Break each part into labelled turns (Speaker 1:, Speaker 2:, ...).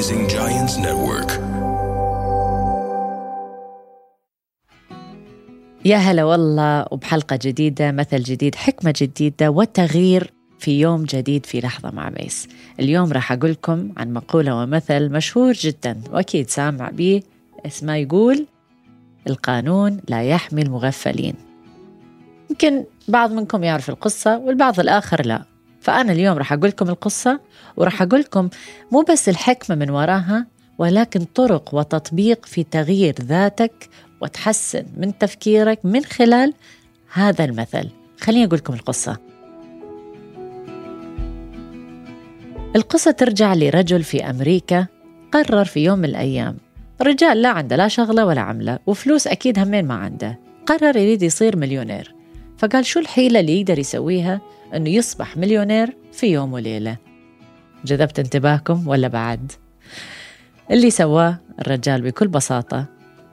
Speaker 1: Rising Giants Network.
Speaker 2: يا هلا والله وبحلقة جديدة مثل جديد حكمة جديدة وتغيير في يوم جديد في لحظة مع ميس. اليوم راح أقول لكم عن مقولة ومثل مشهور جدا وأكيد سامع به اسمه يقول القانون لا يحمي المغفلين. يمكن بعض منكم يعرف القصة والبعض الآخر لا. فأنا اليوم راح أقول لكم القصة وراح أقول لكم مو بس الحكمة من وراها ولكن طرق وتطبيق في تغيير ذاتك وتحسن من تفكيرك من خلال هذا المثل. خليني أقول لكم القصة. القصة ترجع لرجل في أمريكا قرر في يوم من الأيام رجال لا عنده لا شغلة ولا عملة وفلوس أكيد همين ما عنده قرر يريد يصير مليونير. فقال شو الحيلة اللي يقدر يسويها؟ أنه يصبح مليونير في يوم وليلة. جذبت انتباهكم ولا بعد؟ اللي سواه الرجال بكل بساطة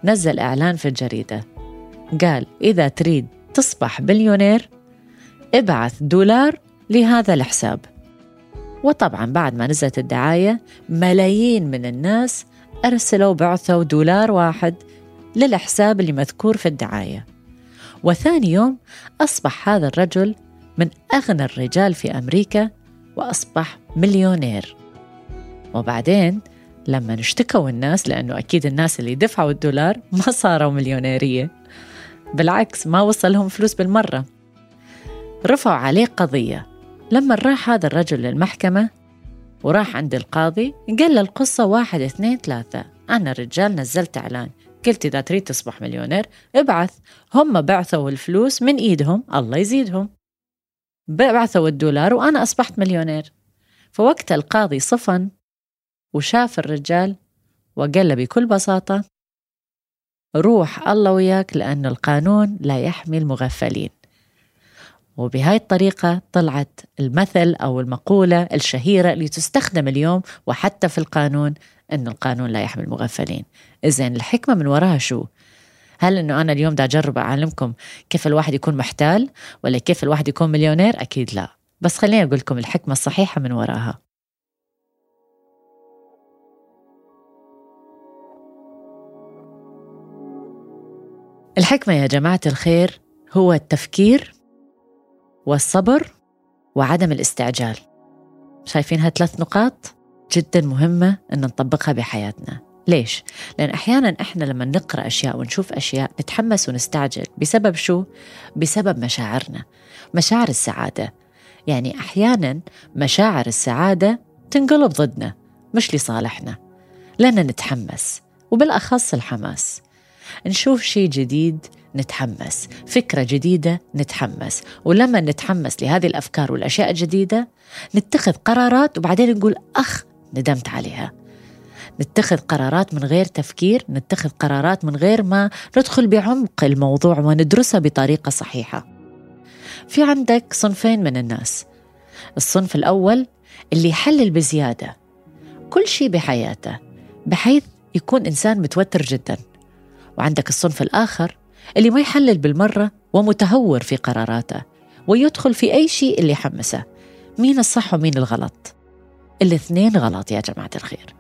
Speaker 2: نزل إعلان في الجريدة. قال إذا تريد تصبح بليونير ابعث دولار لهذا الحساب. وطبعا بعد ما نزلت الدعاية ملايين من الناس أرسلوا بعثوا دولار واحد للحساب اللي مذكور في الدعاية. وثاني يوم أصبح هذا الرجل من أغنى الرجال في أمريكا وأصبح مليونير. وبعدين لما اشتكوا الناس لأنه أكيد الناس اللي دفعوا الدولار ما صاروا مليونيرية. بالعكس ما وصلهم فلوس بالمرة. رفعوا عليه قضية. لما راح هذا الرجل للمحكمة وراح عند القاضي قال له القصة واحد اثنين ثلاثة. أنا رجال نزلت إعلان. قلت إذا تريد تصبح مليونير ابعث. هم بعثوا الفلوس من إيدهم الله يزيدهم. بعثوا الدولار وأنا أصبحت مليونير. فوقت القاضي صفن وشاف الرجال وقال له بكل بساطة روح الله وياك لأن القانون لا يحمي المغفلين. وبهاي الطريقة طلعت المثل أو المقولة الشهيرة اللي تستخدم اليوم وحتى في القانون أن القانون لا يحمي المغفلين. إذن الحكمة من وراها شو؟ هل إنه أنا اليوم دا أجرب أعلمكم كيف الواحد يكون محتال ولا كيف الواحد يكون مليونير؟ أكيد لا. بس خليني أقول لكم الحكمة الصحيحة من وراها. الحكمة يا جماعة الخير هو التفكير والصبر وعدم الاستعجال. شايفين هالثلاث نقاط؟ جدا مهمة إن نطبقها بحياتنا. ليش؟ لأن أحيانا إحنا لما نقرأ أشياء ونشوف أشياء نتحمس ونستعجل. بسبب شو؟ بسبب مشاعرنا. مشاعر السعادة. يعني أحيانا مشاعر السعادة تنقلب ضدنا مش لصالحنا. لأننا نتحمس وبالأخص الحماس. نشوف شيء جديد نتحمس. فكرة جديدة نتحمس. ولما نتحمس لهذه الأفكار والأشياء الجديدة نتخذ قرارات وبعدين نقول أخ ندمت عليها. نتخذ قرارات من غير تفكير نتخذ قرارات من غير ما ندخل بعمق الموضوع وندرسها بطريقة صحيحة. في عندك صنفين من الناس. الصنف الأول اللي يحلل بزيادة كل شيء بحياته بحيث يكون إنسان متوتر جدا. وعندك الصنف الآخر اللي ما يحلل بالمرة ومتهور في قراراته ويدخل في أي شيء اللي يحمسه مين الصح ومين الغلط. الاثنين غلط يا جماعة الخير.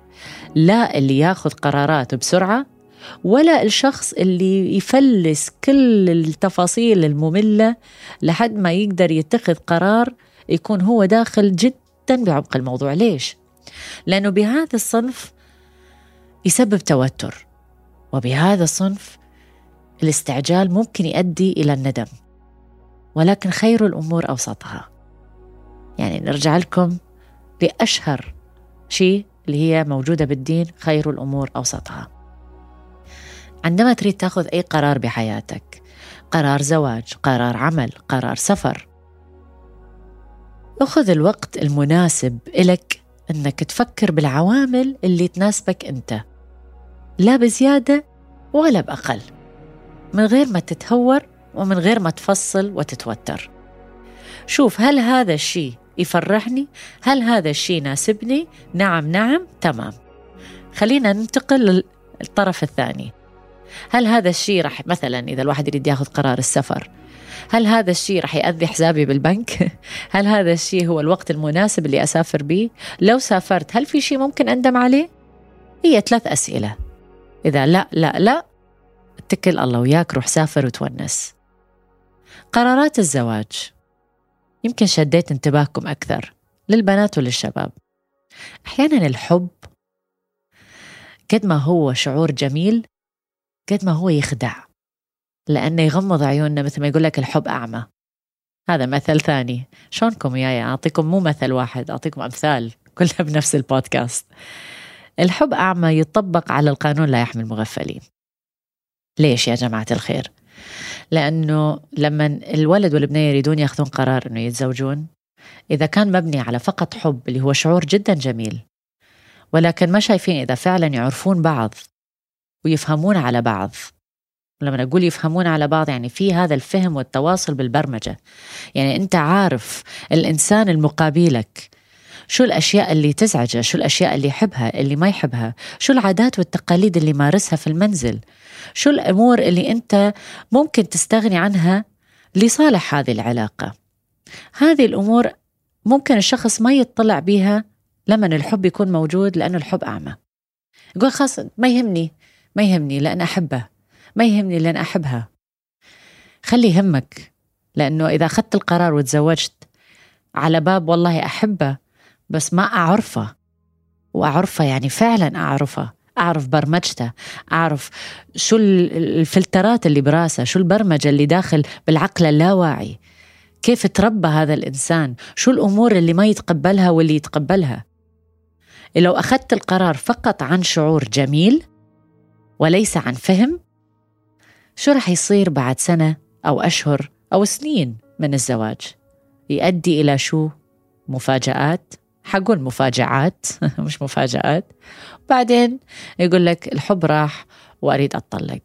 Speaker 2: لا اللي ياخذ قرارات بسرعة ولا الشخص اللي يفلس كل التفاصيل المملة لحد ما يقدر يتخذ قرار يكون هو داخل جدا بعمق الموضوع ليش؟ لأنه بهذا الصنف يسبب توتر وبهذا الصنف الاستعجال ممكن يؤدي إلى الندم ولكن خير الأمور أوسطها يعني نرجع لكم لأشهر شيء اللي هي موجودة بالدين خير الأمور أوسطها. عندما تريد تأخذ أي قرار بحياتك قرار زواج قرار عمل قرار سفر أخذ الوقت المناسب إلك أنك تفكر بالعوامل اللي تناسبك أنت. لا بزيادة ولا بأقل. من غير ما تتهور ومن غير ما تفصل وتتوتر. شوف هل هذا الشيء يفرحني؟ هل هذا الشيء يناسبني نعم نعم تمام. خلينا ننتقل للطرف الثاني. هل هذا الشيء راح مثلا إذا الواحد يريد ياخذ قرار السفر هل هذا الشيء راح يأذي حسابي بالبنك؟ هل هذا الشيء هو الوقت المناسب اللي أسافر به؟ لو سافرت هل في شيء ممكن أندم عليه؟ هي ثلاث أسئلة. إذا لا لا لا اتكل الله وياك روح سافر وتونس. قرارات الزواج. يمكن شديت انتباهكم أكثر للبنات وللشباب. أحيانا الحب قد ما هو شعور جميل قد ما هو يخدع لأنه يغمض عيوننا مثل ما يقول لك الحب أعمى. هذا مثل ثاني. شلونكم وياي أعطيكم مو مثل واحد أعطيكم أمثال كلها بنفس البودكاست. الحب أعمى يطبق على القانون لا يحمي المغفلين. ليش يا جماعة الخير؟ لأنه لما الولد والبنية يريدون يأخذون قرار أنه يتزوجون إذا كان مبني على فقط حب اللي هو شعور جدا جميل ولكن ما شايفين إذا فعلا يعرفون بعض ويفهمون على بعض. لما أقول يفهمون على بعض يعني في هذا الفهم والتواصل بالبرمجة. يعني أنت عارف الإنسان المقابلك شو الأشياء اللي تزعجه شو الأشياء اللي يحبها اللي ما يحبها شو العادات والتقاليد اللي يمارسها في المنزل شو الأمور اللي أنت ممكن تستغني عنها لصالح هذه العلاقة. هذه الأمور ممكن الشخص ما يطلع بيها لما الحب يكون موجود لأنه الحب أعمى. يقول خلاص ما يهمني ما يهمني لأن أحبه ما يهمني لأن أحبها. خلي يهمك لأنه إذا أخذت القرار وتزوجت على باب والله أحبه بس ما أعرفه وأعرفه يعني فعلا أعرفه أعرف برمجته أعرف شو الفلترات اللي براسه شو البرمجة اللي داخل بالعقل اللاواعي. كيف تربى هذا الإنسان؟ شو الأمور اللي ما يتقبلها واللي يتقبلها؟ لو أخذت القرار فقط عن شعور جميل وليس عن فهم شو رح يصير بعد سنة أو أشهر أو سنين من الزواج؟ يؤدي إلى شو؟ مفاجآت؟ حقول مفاجآت مش مفاجآت. بعدين يقول لك الحب راح وأريد أتطلق.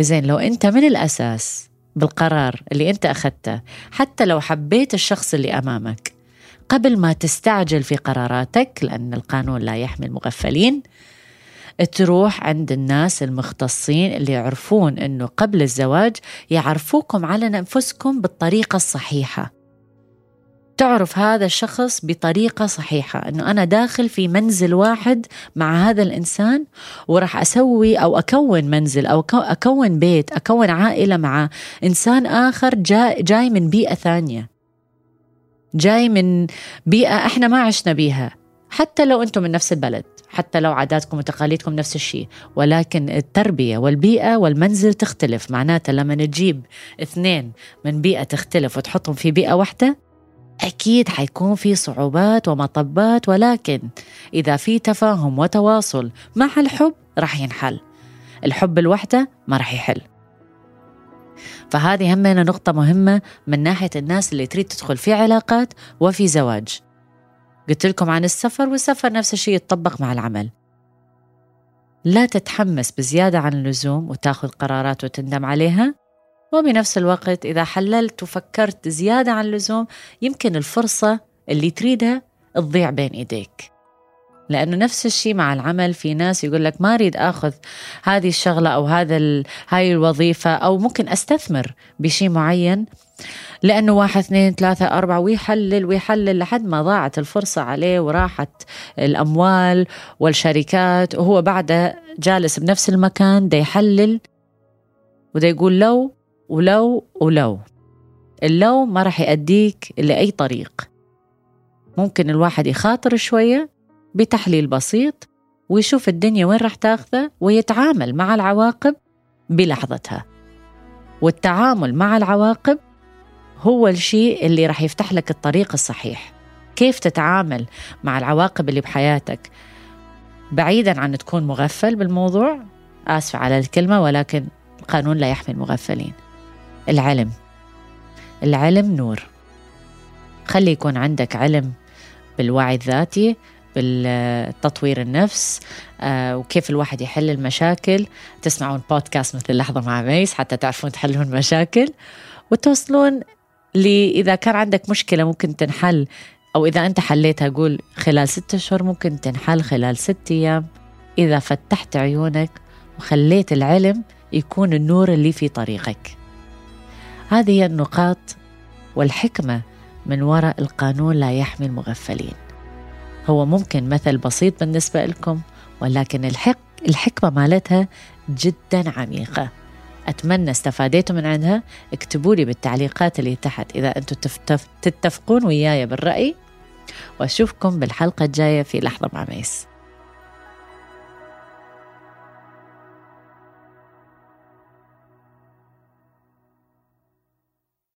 Speaker 2: زين لو أنت من الأساس بالقرار اللي أنت أخذته حتى لو حبيت الشخص اللي أمامك قبل ما تستعجل في قراراتك لأن القانون لا يحمي المغفلين تروح عند الناس المختصين اللي يعرفون أنه قبل الزواج يعرفوكم على أنفسكم بالطريقة الصحيحة. تعرف هذا الشخص بطريقة صحيحة أنه أنا داخل في منزل واحد مع هذا الإنسان وراح أسوي أو أكون منزل أو أكون بيت أكون عائلة مع إنسان آخر جاي, جاي من بيئة ثانية. جاي من بيئة إحنا ما عشنا بيها. حتى لو أنتم من نفس البلد حتى لو عاداتكم وتقاليدكم نفس الشيء ولكن التربية والبيئة والمنزل تختلف. معناتها لما نجيب اثنين من بيئة تختلف وتحطهم في بيئة واحدة أكيد حيكون في صعوبات ومطبات ولكن إذا في تفاهم وتواصل مع الحب رح ينحل. الحب الوحدة ما رح يحل. فهذه همنا نقطة مهمة من ناحية الناس اللي تريد تدخل في علاقات وفي زواج. قلت لكم عن السفر والسفر نفس الشيء يتطبق مع العمل. لا تتحمس بزيادة عن اللزوم وتاخذ قرارات وتندم عليها. وبنفس الوقت إذا حللت وفكرت زيادة عن اللزوم يمكن الفرصة اللي تريدها تضيع بين إيديك. لأنه نفس الشيء مع العمل في ناس يقول لك ما أريد أخذ هذه الشغلة أو هذا هاي الوظيفة أو ممكن أستثمر بشيء معين. لأنه واحد اثنين ثلاثة أربعة ويحلل ويحلل لحد ما ضاعت الفرصة عليه وراحت الأموال والشركات وهو بعدها جالس بنفس المكان دا يحلل ودا يقول لو ولو ولو. اللو ما راح يأديك لأي طريق. ممكن الواحد يخاطر شوية بتحليل بسيط ويشوف الدنيا وين راح تاخذه ويتعامل مع العواقب بلحظتها. والتعامل مع العواقب هو الشيء اللي راح يفتح لك الطريق الصحيح. كيف تتعامل مع العواقب اللي بحياتك؟ بعيدا عن تكون مغفل بالموضوع آسفة على الكلمة ولكن القانون لا يحمي المغفلين. العلم. العلم نور. خلي يكون عندك علم بالوعي الذاتي بالتطوير النفس آه، وكيف الواحد يحل المشاكل. تسمعون بودكاست مثل لحظة مع ميس حتى تعرفون تحلون مشاكل. وتوصلون إذا كان عندك مشكلة ممكن تنحل أو إذا أنت حليتها قول خلال ستة أشهر ممكن تنحل خلال ست أيام. إذا فتحت عيونك وخليت العلم يكون النور اللي في طريقك. هذه هي النقاط والحكمة من وراء القانون لا يحمي المغفلين. هو ممكن مثل بسيط بالنسبة لكم ولكن الحق الحكمة مالتها جدا عميقة. أتمنى استفاديتوا من عندها اكتبوا لي بالتعليقات اللي تحت إذا أنتم تتفقون وياي بالرأي. وأشوفكم بالحلقة الجاية في لحظة مع ميس.